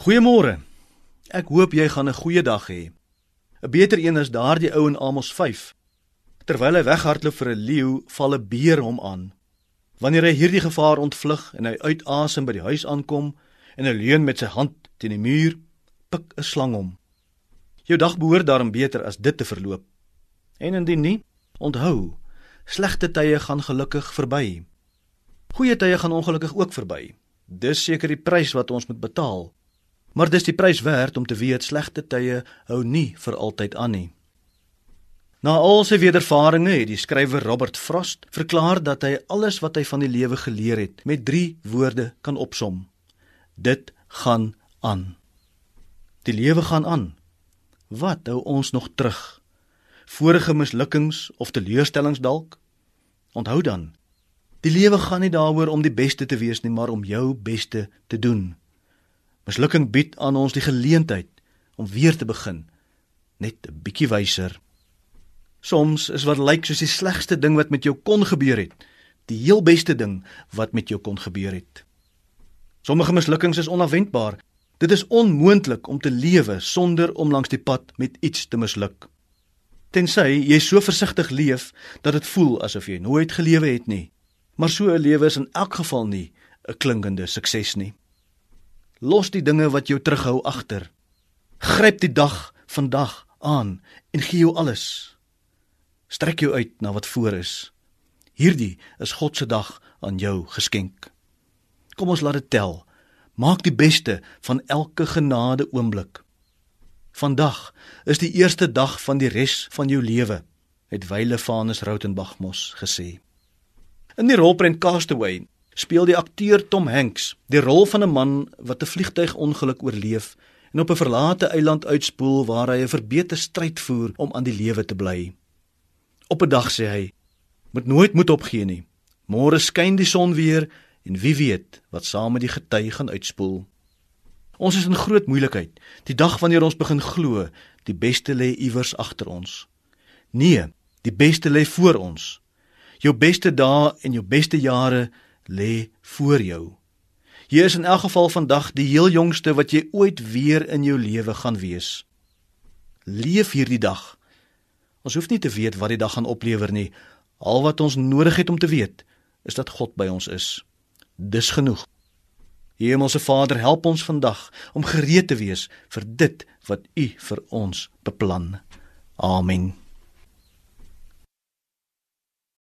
Goeiemôre. Ek hoop jy gaan 'n goeie dag hê. 'n Beter een is daardie ou in Amos 5. Terwyl hy weghardloop vir 'n leeu, val 'n beer hom aan. Wanneer hy hierdie gevaar ontvlug en hy uitasem by die huis aankom en hy leun met sy hand teen die muur, pik 'n slang hom. Jou dag behoort daarom beter as dit te verloop. En indien nie, onthou, slegte tye gaan gelukkig verby. Goeie tye gaan ongelukkig ook verby. Dis seker die prys wat ons moet betaal. Maar dis die prys werd om te weet slegte tye hou nie vir altyd aan nie. Na al sy wedervarings het die skrywer Robert Frost verklaar dat hy alles wat hy van die lewe geleer het met 3 woorde kan opsom. Dit gaan aan. Die lewe gaan aan. Wat hou ons nog terug? Vorige mislukkings of teleurstellings dalk? Onthou dan, die lewe gaan nie daaroor om die beste te wees nie, maar om jou beste te doen. Mislukking bied aan ons die geleentheid om weer te begin, net 'n bietjie wyser. Soms is wat lyk soos die slegste ding wat met jou kon gebeur het, die heel beste ding wat met jou kon gebeur het. Sommige mislukkings is onverwendbaar. Dit is onmoontlik om te lewe sonder om langs die pad met iets te misluk. Tensy jy so versigtig leef dat dit voel asof jy nooit gelewe het nie. Maar so 'n lewe is in elk geval nie 'n klinkende sukses nie. Los die dinge wat jou terughou agter. Gryp die dag vandag aan en gee jou alles. Strek jou uit na wat voor is. Hierdie is God se dag aan jou geskenk. Kom ons laat dit tel. Maak die beste van elke genade oomblik. Vandag is die eerste dag van die res van jou lewe, het Wyle Vanus Rautenbach mos gesê. In die rolprent Castaway speel die akteur Tom Hanks die rol van 'n man wat 'n vliegtuigongeluk oorleef en op 'n verlate eiland uitspoel waar hy 'n verbeter stryd voer om aan die lewe te bly. Op 'n dag sê hy: "Moet nooit moed opgee nie. Môre skyn die son weer en wie weet wat saam met die gety gaan uitspoel." Ons is in groot moeilikheid. Die dag wanneer ons begin glo, die beste lê iewers agter ons. Nee, die beste lê voor ons. Jou beste dae en jou beste jare lê voor jou. Jy is in elk geval vandag die heel jongste wat jy ooit weer in jou lewe gaan wees. Leef hierdie dag. Ons hoef nie te weet wat die dag gaan oplewer nie. Al wat ons nodig het om te weet, is dat God by ons is. Dis genoeg. Hemelse Vader, help ons vandag om gereed te wees vir dit wat U vir ons beplan. Amen.